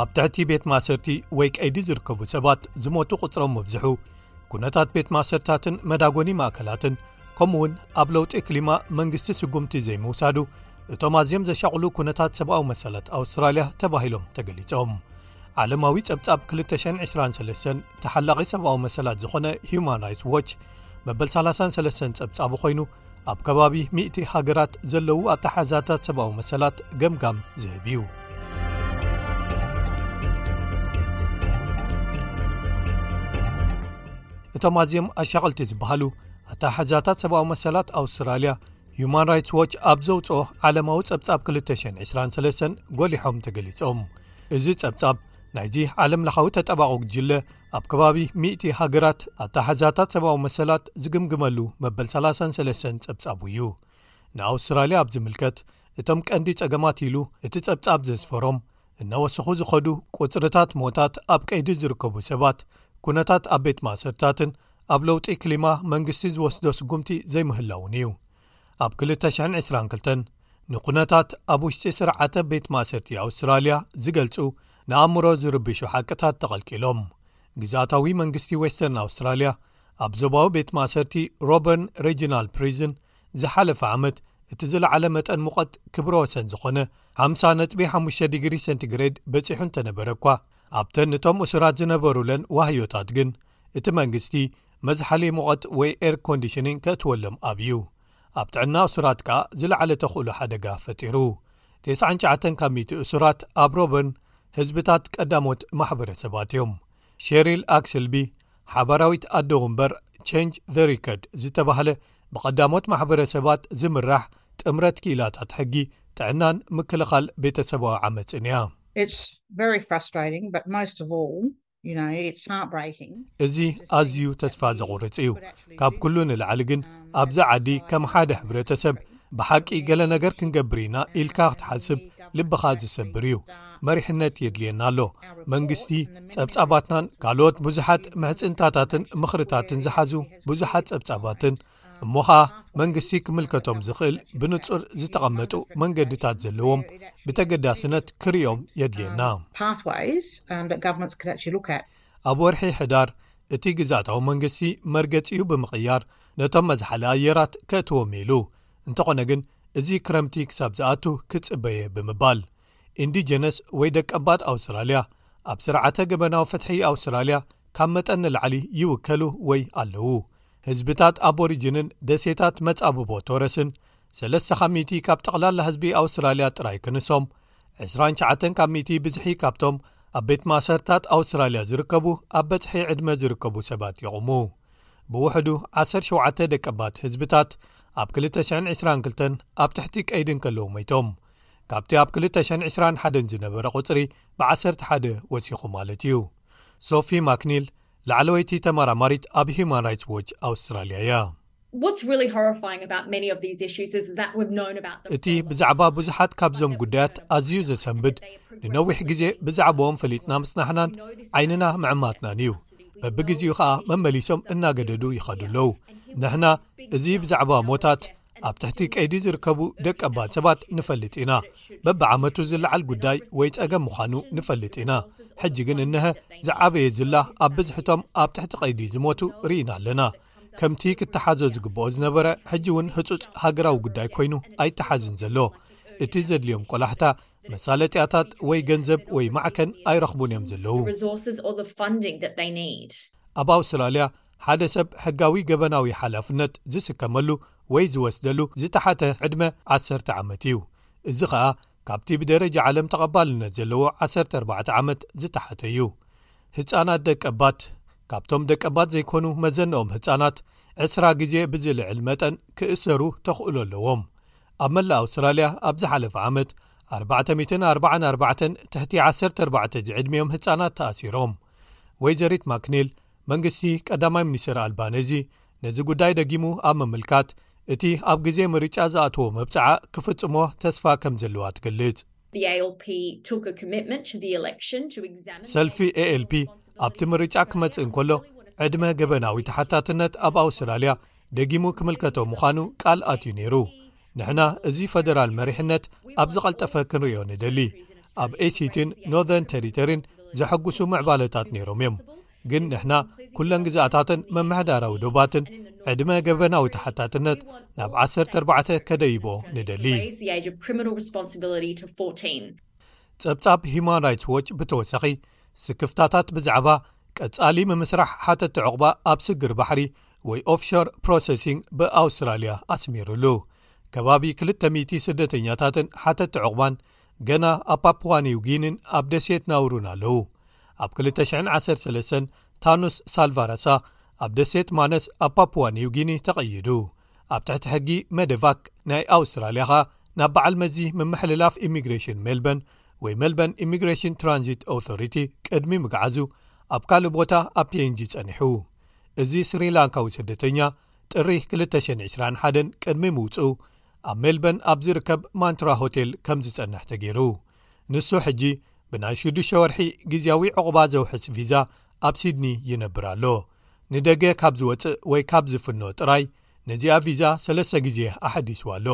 ኣብ ትሕቲ ቤት ማሰርቲ ወይ ቀይዲ ዝርከቡ ሰባት ዝሞቱ ቝጽሮም ምብዝሑ ኩነታት ቤት ማእሰርታትን መዳጎኒ ማእከላትን ከምኡ ውን ኣብ ለውጢ ክሊማ መንግስቲ ስጉምቲ ዘይምውሳዱ እቶም ኣዝዮም ዘሻቕሉ ኩነታት ሰብኣዊ መሰላት ኣውስትራልያ ተባሂሎም ተገሊጾም ዓለማዊ ጸብጻብ 223 ተሓላቒ ሰብኣዊ መሰላት ዝኾነ ሁማን ራይትስ ዎች መበል 33 ጸብጻቡ ኮይኑ ኣብ ከባቢ ሚእቲ ሃገራት ዘለዉ ኣተሓዛታት ሰብኣዊ መሰላት ገምጋም ዝህብ እዩ እቶም ኣዝም ኣሻቐልቲ ዝበሃሉ ኣተሓሕዛታት ሰብኣዊ መሰላት ኣውስትራልያ ሁማን ራይትስ ዎች ኣብ ዘውፅኦ ዓለማዊ ጸብጻብ 223 ጎሊሖም ተገሊጾም እዚ ጸብጻብ ናይዚ ዓለም ለኻዊ ተጠባቑ ግጅለ ኣብ ከባቢ ሚእቲ ሃገራት ኣተሓሕዛታት ሰብኣዊ መሰላት ዝግምግመሉ መበል ሰላሳን ሰለስተን ጸብጻቡ እዩ ንኣውስትራልያ ኣብ ዝምልከት እቶም ቀንዲ ጸገማት ኢሉ እቲ ጸብጻብ ዘስፈሮም እነወሰኹ ዝኸዱ ቁጽርታት ሞታት ኣብ ቀይዲ ዝርከቡ ሰባት ኩነታት ኣብ ቤት ማእሰርታትን ኣብ ለውጢ ክሊማ መንግስቲ ዝወስዶ ስጉምቲ ዘይምህላውን እዩ ኣብ 222 ንኩነታት ኣብ ውሽጢ ስርዓተ ቤት ማእሰርቲ ኣውስትራልያ ዝገልጹ ንኣእምሮ ዝርብሹ ሓቅታት ተቐልቂሎም ግዝኣታዊ መንግስቲ ወስተርን ኣውስትራልያ ኣብ ዞባዊ ቤት ማእሰርቲ ሮበርን ሬጅናል ፕሪዝን ዝሓለፈ ዓመት እቲ ዝለዓለ መጠን ሙቐት ክብረ ወሰን ዝኾነ 50 ነጥቢ 5 ዲግሪ ሰንቲግሬድ በፂሑ እንተነበረ እኳ ኣብተን እቶም እሱራት ዝነበሩለን ዋህዮታት ግን እቲ መንግስቲ መዝሓሊ ሙቐት ወይ ኤር ኮንዲሽኒን ከእትወሎም ኣብዩ ኣብ ጥዕና እሱራት ከኣ ዝለዓለ ተኽእሎ ሓደጋ ፈጢሩ 99 ካብ ሚእቲ እሱራት ኣብ ሮበን ህዝብታት ቀዳሞት ማሕበረሰባት እዮም ሸሪል ኣክስልቢ ሓባራዊት ኣደ ውንበር ቸንጅ ዘ ሪከርድ ዝተባህለ ብቐዳሞት ማሕበረሰባት ዝምራሕ ጥምረት ክኢላታት ሕጊ ጥዕናን ምክልኻል ቤተሰባዊ ዓመፅን እያ። እዚ ኣዝዩ ተስፋ ዘቝርጽ እዩ ካብ ኵሉ ንላዕሊ ግን ኣብዚ ዓዲ ከም ሓደ ሕብረተሰብ ብሓቂ ገለ ነገር ክንገብር ኢና ኢልካ ክትሓስብ ልብኻ ዝሰብር እዩ መሪሕነት የድልየና ኣሎ መንግስቲ ጸብጻባትናን ካልኦት ብዙሓት ምሕጽንታታትን ምኽርታትን ዝሓዙ ብዙሓት ጸብጻባትን እሞ ኸኣ መንግስቲ ክምልከቶም ዝኽእል ብንጹር ዝተቐመጡ መንገድታት ዘለዎም ብተገዳስነት ክርእዮም የድልየና። ኣብ ወርሒ ሕዳር እቲ ግዛእታዊ መንግስቲ መርገጺኡ ብምቕያር ነቶም መዝሓሊ ኣየራት ከእትዎም ኢሉ እንተኾነ ግን እዚ ክረምቲ ክሳብ ዝኣቱ ክጽበየ ብምባል ኢንዲጀነስ ወይ ደቀባት ኣውስትራልያ ኣብ ስርዓተ ገበናዊ ፍትሒ ኣውስትራልያ ካብ መጠን ንላዕሊ ይውከሉ ወይ ኣለዉ ህዝብታት ኣቦሪጅንን ደሴታት መጻብቦ ቶረስን ሰለስተ ካብ ሚእቲ ካብ ጠቕላላ ህዝቢ ኣውስትራልያ ጥራይ ክንሶም ዕስራን ሸዓተን ካብ ሚእቲ ብዝሒ ካብቶም ኣብ ቤት ማእሰርታት ኣውስትራልያ ዝርከቡ ኣብ በጽሒ ዕድመ ዝርከቡ ሰባት የቑሙ ብውሕዱ 17 ደቀባት ህዝብታት ኣብ 222 ኣብ ትሕቲ ቀይዲ እንከለዉ መይቶም ካብቲ ኣብ 221 ዝነበረ ቝጽሪ ብ11 ወሲኹ ማለት እዩ ሶፊ ማክኒል ላዕለወይቲ ተመራማሪት ኣብ ሂዩማን ራይትስ ዎች ኣውስትራልያ እያ። እቲ ብዛዕባ ብዙሓት ካብዞም ጉዳያት ኣዝዩ ዘሰንብድ ንነዊሕ ግዜ ብዛዕባኦም ፈሊጥና ምጽናሕናን ዓይንና ምዕማትናን እዩ በብግዜኡ ከኣ መመሊሶም እናገደዱ ይኸዱ ኣለዉ ንሕና እዚ ብዛዕባ ሞታት ኣብ ትሕቲ ቀይዲ ዝርከቡ ደቀባት ሰባት ንፈልጥ ኢና በብዓመቱ ዝለዓል ጉዳይ ወይ ጸገም ምዃኑ ንፈልጥ ኢና ሕጂ ግን እነሀ ዝዓበየ ዝላ ኣብ ብዝሕቶም ኣብ ትሕቲ ቀይዲ ዝሞቱ ርኢና ኣለና ከምቲ ክተሓዞ ዝግብኦ ዝነበረ ሕጂ እውን ህፁፅ ሃገራዊ ጉዳይ ኮይኑ ኣይተሓዝን ዘሎ እቲ ዘድልዮም ቆላሕታ መሳለጥያታት ወይ ገንዘብ ወይ ማዕከን ኣይረኽቡን እዮም ዘለዉ ኣብ ኣውስትራልያ ሓደ ሰብ ሕጋዊ ገበናዊ ሓላፍነት ዝስከመሉ ወይ ዝወስደሉ ዝተሓተ ዕድመ ዓሰርተ ዓመት እዩ፣ እዚ ኸኣ ካብቲ ብደረጃ ዓለም ተቐባልነት ዘለዎ ዓሰርተ ኣርባዕተ ዓመት ዝተሓተ እዩ። ህጻናት ደቀባት ካብቶም ደቀባት ዘይኰኑ መዘነኦም ህጻናት ዕስራ ግዜ ብዝልዕል መጠን ክእሰሩ ተኽእሎ ኣለዎም። ኣብ መላእ ኣውስትራልያ ኣብ ዝሓለፈ ዓመት ኣርባዕተ ሚእትን ኣርባዓን ኣርባዕተን ትሕቲ ዓሰርተ ኣርባዕተ ዝዕድሚኦም ህጻናት ተኣሲሮም። ወይዘሪት ማክኒል መንግስቲ ቀዳማይ ሚኒስተር ኣልባነዚ ነዚ ጉዳይ ደጊሙ ኣብ ምምልካት እቲ ኣብ ግዜ ምርጫ ዝኣተዎ መብጽዓ ክፍጽሞ ተስፋ ከም ዘለዋ ትገልጽ። ሰልፊ ኤኤልፒ ኣብቲ ምርጫ ክመጽእ እንከሎ ዕድመ ገበናዊ ተሓታትነት ኣብ ኣውስትራልያ ደጊሙ ክምልከቶ ምዃኑ ቃል ኣትዩ ነይሩ። ንሕና እዚ ፈደራል መሪሕነት ኣብ ዝቐልጠፈ ክንርእዮ ንደሊ። ኣብ ኤሲቲን ኖርዘርን ተሪተሪን ዘሐጉሱ ምዕባለታት ነይሮም እዮም፣ ግን ንሕና ኩለን ግዝኣታትን መምሕዳራዊ ዶባትን ዕድመ ገበናዊ ተሓታትነት ናብ ዓሰርተ ኣርባዕተ ከደይቦ ንደሊ። ጸብጻብ ሂዩማን ራይትስ ዎች ብተወሳኺ ስክፍታታት ብዛዕባ ቀጻሊ ምምስራሕ ሓተቲ ዕቝባ ኣብ ስግር ባሕሪ ወይ ኦፍሾር ፕሮሰሲንግ ብኣውስትራልያ ኣስሚሩሉ። ከባቢ ክልተ ሚእቲ ስደተኛታትን ሓተቲ ዕቝባን ገና ኣብ ፓፕዋ ኒው ጊኒን ኣብ ደሴት ናውሩን ኣለዉ። ኣብ 2013 ታኑስ ሳልቫራሳ ኣብ ደሴት ማነስ ኣብ ፓፕዋ ኒው ጊኒ ተቐይዱ። ኣብ ትሕቲ ሕጊ መደቫክ ናይ ኣውስትራልያ ኸኣ ናብ በዓል መዚ ምምሕልላፍ ኢሚግሬሽን ሜልበርን ወይ መልበን ኢሚግሬሽን ትራንዚት ኦቶሪቲ ቅድሚ ምግዓዙ ኣብ ካልእ ቦታ ኣብ png ጸኒሑ እዚ ስሪላንካዊ ስደተኛ ጥሪ 221 ቅድሚ ምውጽኡ ኣብ ሜልበን ኣብ ዝርከብ ማንትራ ሆቴል ከም ዝጸንሕ ተገይሩ ንሱ ሕጂ ብናይ ሽዱሽተ ወርሒ ግዜያዊ ዕቑባ ዘውሕስ ቪዛ ኣብ ሲድኒ ይነብር ኣሎ ንደገ ካብ ዝወጽእ ወይ ካብ ዝፍኖ ጥራይ ነዚኣ ቪዛ ሰለስተ ግዜ ኣሐዲስዋ ኣሎ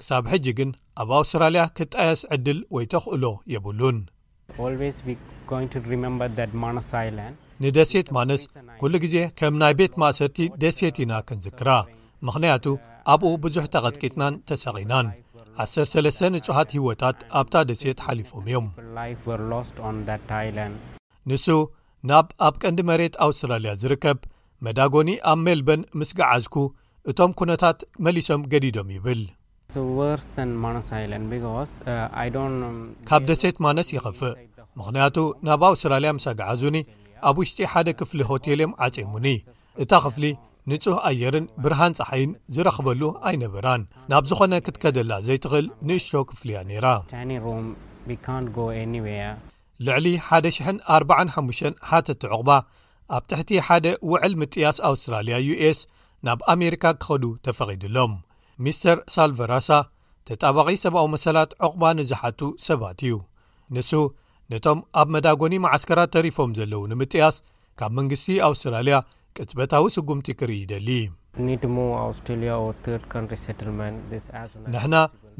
ክሳብ ሕጂ ግን ኣብ ኣውስትራልያ ክጣየስ ዕድል ወይ ተኽእሎ የብሉን። ንደሴት ማነስ ኩሉ ግዜ ከም ናይ ቤት ማእሰርቲ ደሴት ኢና ክንዝክራ፣ ምኽንያቱ ኣብኡ ብዙሕ ተቐጥቂጥናን ተሳቒናን። ዓሰርተ ሰለስተ ንጹሃት ህይወታት ኣብታ ደሴት ሓሊፎም እዮም። ንሱ ናብ ኣብ ቀንዲ መሬት ኣውስትራልያ ዝርከብ መዳጎኒ ኣብ ሜልበን ምስ ገዓዝኩ እቶም ኩነታት መሊሶም ገዲዶም ይብል። ካብ ደሴት ማነስ ይኸፍእ፣ ምኽንያቱ ናብ ኣውስትራልያ ምስ ኣግዓዙኒ ኣብ ውሽጢ ሓደ ክፍሊ ሆቴል እዮም ዓጽዮሙኒ። እታ ክፍሊ ንጹህ ኣየርን ብርሃን ጸሓይን ዝረኽበሉ ኣይነበራን፣ ናብ ዝኾነ ክትከደላ ዘይትኽእል ንእሽቶ ክፍሊ እያ ነይራ። ልዕሊ ሓደ ሽሕን ኣርባዓን ሓሙሽተን ሓተቲ ዑቕባ ኣብ ትሕቲ ሓደ ውዕል ምጥያስ ኣውስትራልያ ዩስ ናብ ኣሜሪካ ክኸዱ ተፈቒዱሎም ሚስተር ሳልቨራሳ ተጣባቒ ሰብኣዊ መሰላት ዕቑባ ንዝሓቱ ሰባት እዩ ንሱ ነቶም ኣብ መዳጎኒ መዓስከራት ተሪፎም ዘለዉ ንምጥያስ ካብ መንግስቲ ኣውስትራልያ ቅጽበታዊ ስጉምቲ ክርኢ ይደሊ ንሕና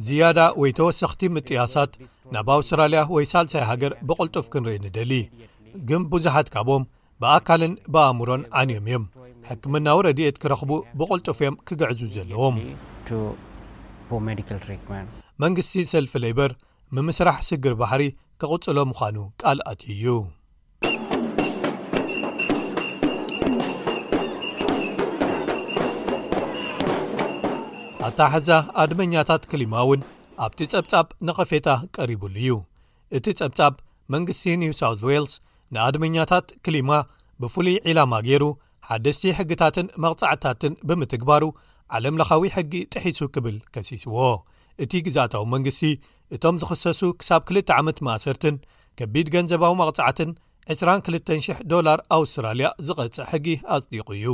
ዝያዳ ወይ ተወሰኽቲ ምጥያሳት ናብ ኣውስትራልያ ወይ ሳልሳይ ሃገር ብቕልጡፍ ክንርኢ ንደሊ ግን ብዙሓት ካብም ብኣካልን ብኣእምሮን ዓንዮም እዮም ሕክምናዊ ረድኤት ክረኽቡ ብቕልጡፍ እዮም ክግዕዙ ዘለዎም መንግስቲ ሰልፊ ለይበር ምምስራሕ ስግር ባሕሪ ክቕጽሎ ምዃኑ ቃል ኣትዩ እዩ ኣታሓሕዛ ኣድመኛታት ክሊማ እውን ኣብቲ ጸብጻብ ነቐፌታ ቀሪቡሉ እዩ እቲ ጸብጻብ፣ መንግስቲ ኒው ሳውዝ ዌልስ ንኣድመኛታት ክሊማ ብፍሉይ ዒላማ ገይሩ ሓደስቲ ሕግታትን መቕጻዕትታትን ብምትግባሩ ዓለምለኻዊ ሕጊ ጥሒሱ ክብል ከሲስዎ። እቲ ግዝኣታዊ መንግስቲ እቶም ዝኽሰሱ ክሳብ ክልተ ዓመት ማእሰርትን ከቢድ ገንዘባዊ መቕጻዕትን ዕስራን ክልተን ሽሕ ዶላር ኣውስትራልያ ዝቐጽዕ ሕጊ ኣጽዲቑ እዩ።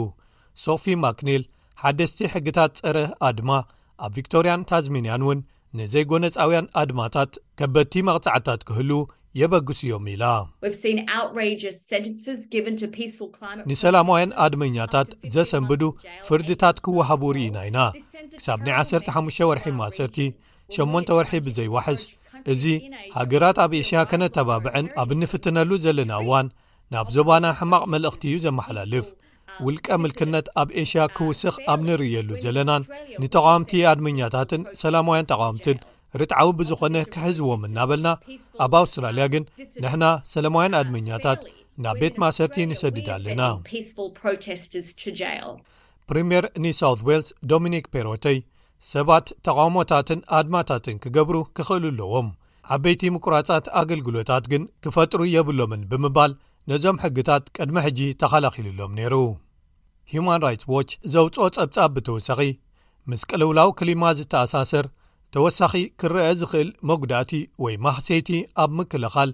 ሶፊ ማክኒል ሓደስቲ ሕግታት ጸረ-ኣድማ ኣብ ቪክቶርያን ታዝሜንያን እውን ንዘይጎነጻውያን ኣድማታት ከበድቲ መቕጻዕትታት ክህሉ የበግሱ እዮም ኢላ። ንሰላማውያን ኣድመኛታት ዘሰንብዱ ፍርድታት ክወሃቡ ርኢና ኢና፣ ክሳብ ናይ ዓሰርተ ሓሙሽተ ወርሒ ማእሰርቲ፣ ሸሞንተ ወርሒ ብዘይዋሕስ። እዚ ሃገራት ኣብ ኤሽያ ከነተባብዐን ኣብ እንፍትነሉ ዘለና እዋን ናብ ዞባና ሕማቕ መልእኽቲ እዩ ዘመሓላልፍ። ውልቀ ምልክነት ኣብ ኤሽያ ክውስኽ ኣብ ንርእየሉ ዘለናን ንተቓዋምቲ ኣድመኛታትን ሰላማውያን ተቓዋምትን ርትዓዊ ብዝኾነ ክሕዝዎም እናበልና ኣብ ኣውስትራልያ ግን ንሕና ሰለማውያን ኣድመኛታት ናብ ቤት ማእሰርቲ ንሰድድ ኣለና ፕሪምየር ኒሳውት ዌልስ ዶሚኒክ ፔሮተይ ሰባት ተቓውሞታትን ኣድማታትን ክገብሩ ክኽእሉ ኣለዎም ዓበይቲ ምቁራፃት ኣገልግሎታት ግን ክፈጥሩ የብሎምን ብምባል ነዞም ሕግታት ቅድሚ ሕጂ ተኻላኺሉሎም ነይሩ። ሂዩማን ራይትስ ዎች ዘውጽኦ ጸብጻብ ብተወሳኺ ምስ ቅልውላው ክሊማ ዝተኣሳሰር ተወሳኺ ክረኣ ዝኽእል መጉዳእቲ ወይ ማህሰይቲ ኣብ ምክልኻል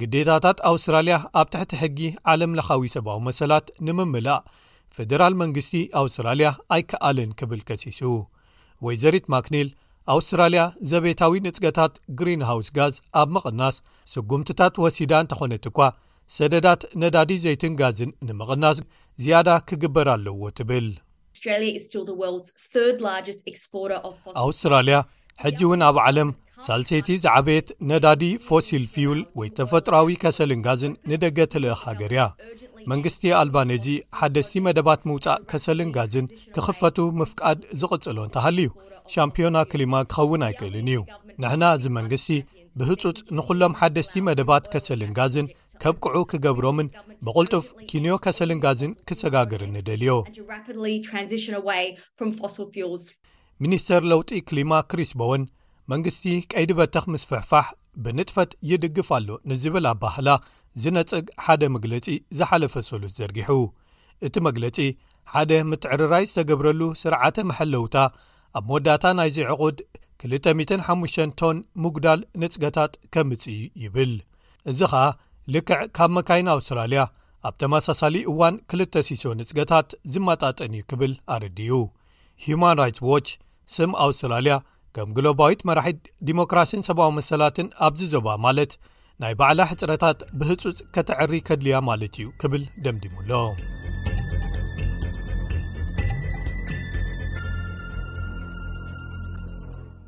ግዴታታት ኣውስትራልያ ኣብ ትሕቲ ሕጊ ዓለምለኻዊ ሰብኣዊ መሰላት ንምምላእ ፈደራል መንግስቲ ኣውስትራልያ ኣይከኣልን ክብል ከሲሱ። ወይዘሪት ማክኒል ኣውስትራልያ ዘቤታዊ ንጽገታት ግሪን ሃውስ ጋዝ ኣብ ምቕናስ ስጕምትታት ወሲዳ እንተዀነት እኳ ሰደዳት ነዳዲ ዘይትን ጋዝን ንምቕናስ ዝያዳ ክግበር ኣለዎ ትብል። ኣውስትራልያ ሕጂ'ውን ኣብ ዓለም ሳልሰይቲ ዝዓበየት ነዳዲ ፎሲል ፊውል ወይ ተፈጥሮኣዊ ከሰልን ጋዝን ንደገ ትልእኽ ሃገር እያ መንግስቲ ኣልባነዚ ሓደስቲ መደባት ምውፃእ ከሰልን ጋዝን ክኽፈቱ ምፍቃድ ዝቕፅሎ እንተሃልዩ ሻምፒዮና ክሊማ ክኸውን ኣይክእልን እዩ ንሕና እዚ መንግስቲ ብህፁፅ ንዅሎም ሓደስቲ መደባት ከሰልን ጋዝን ከብቅዑ ክገብሮምን ብቕልጡፍ ኪንዮ ከሰልን ጋዝን ክሰጋግርን ንደልዮ ሚኒስተር ለውጢ ክሊማ ክሪስ ቦወን መንግስቲ ቀይዲ በተኽ ምስፍሕፋሕ ብንጥፈት ይድግፍ ኣሎ ንዝብል ኣባህላ ዝነጽግ ሓደ መግለጺ ዝሓለፈ ሰሉስ ዘርጊሑ እቲ መግለጺ ሓደ ምትዕርራይ ዝተገብረሉ ስርዓተ መሐለውታ ኣብ መወዳእታ ናይዚ ዕቑድ 205 ቶን ምጉዳል ንጽገታት ከምጽ ይብል እዚ ኸኣ ልክዕ ካብ መካይን ኣውስትራልያ ኣብ ተመሳሳሊ እዋን ክልተ ሲሶ ንጽገታት ዝመጣጠን እዩ ክብል ኣረድኡ ሂዩማን ራይትስ ዎች ስም ኣውስትራልያ ከም ግሎባዊት መራሒት ዲሞክራሲን ሰብኣዊ መሰላትን ኣብዚ ዞባ ማለት ናይ ባዕላ ሕፅረታት ብህፁፅ ከተዐሪ ከድልያ ማለት እዩ ክብል ደምዲሙ ኣሎ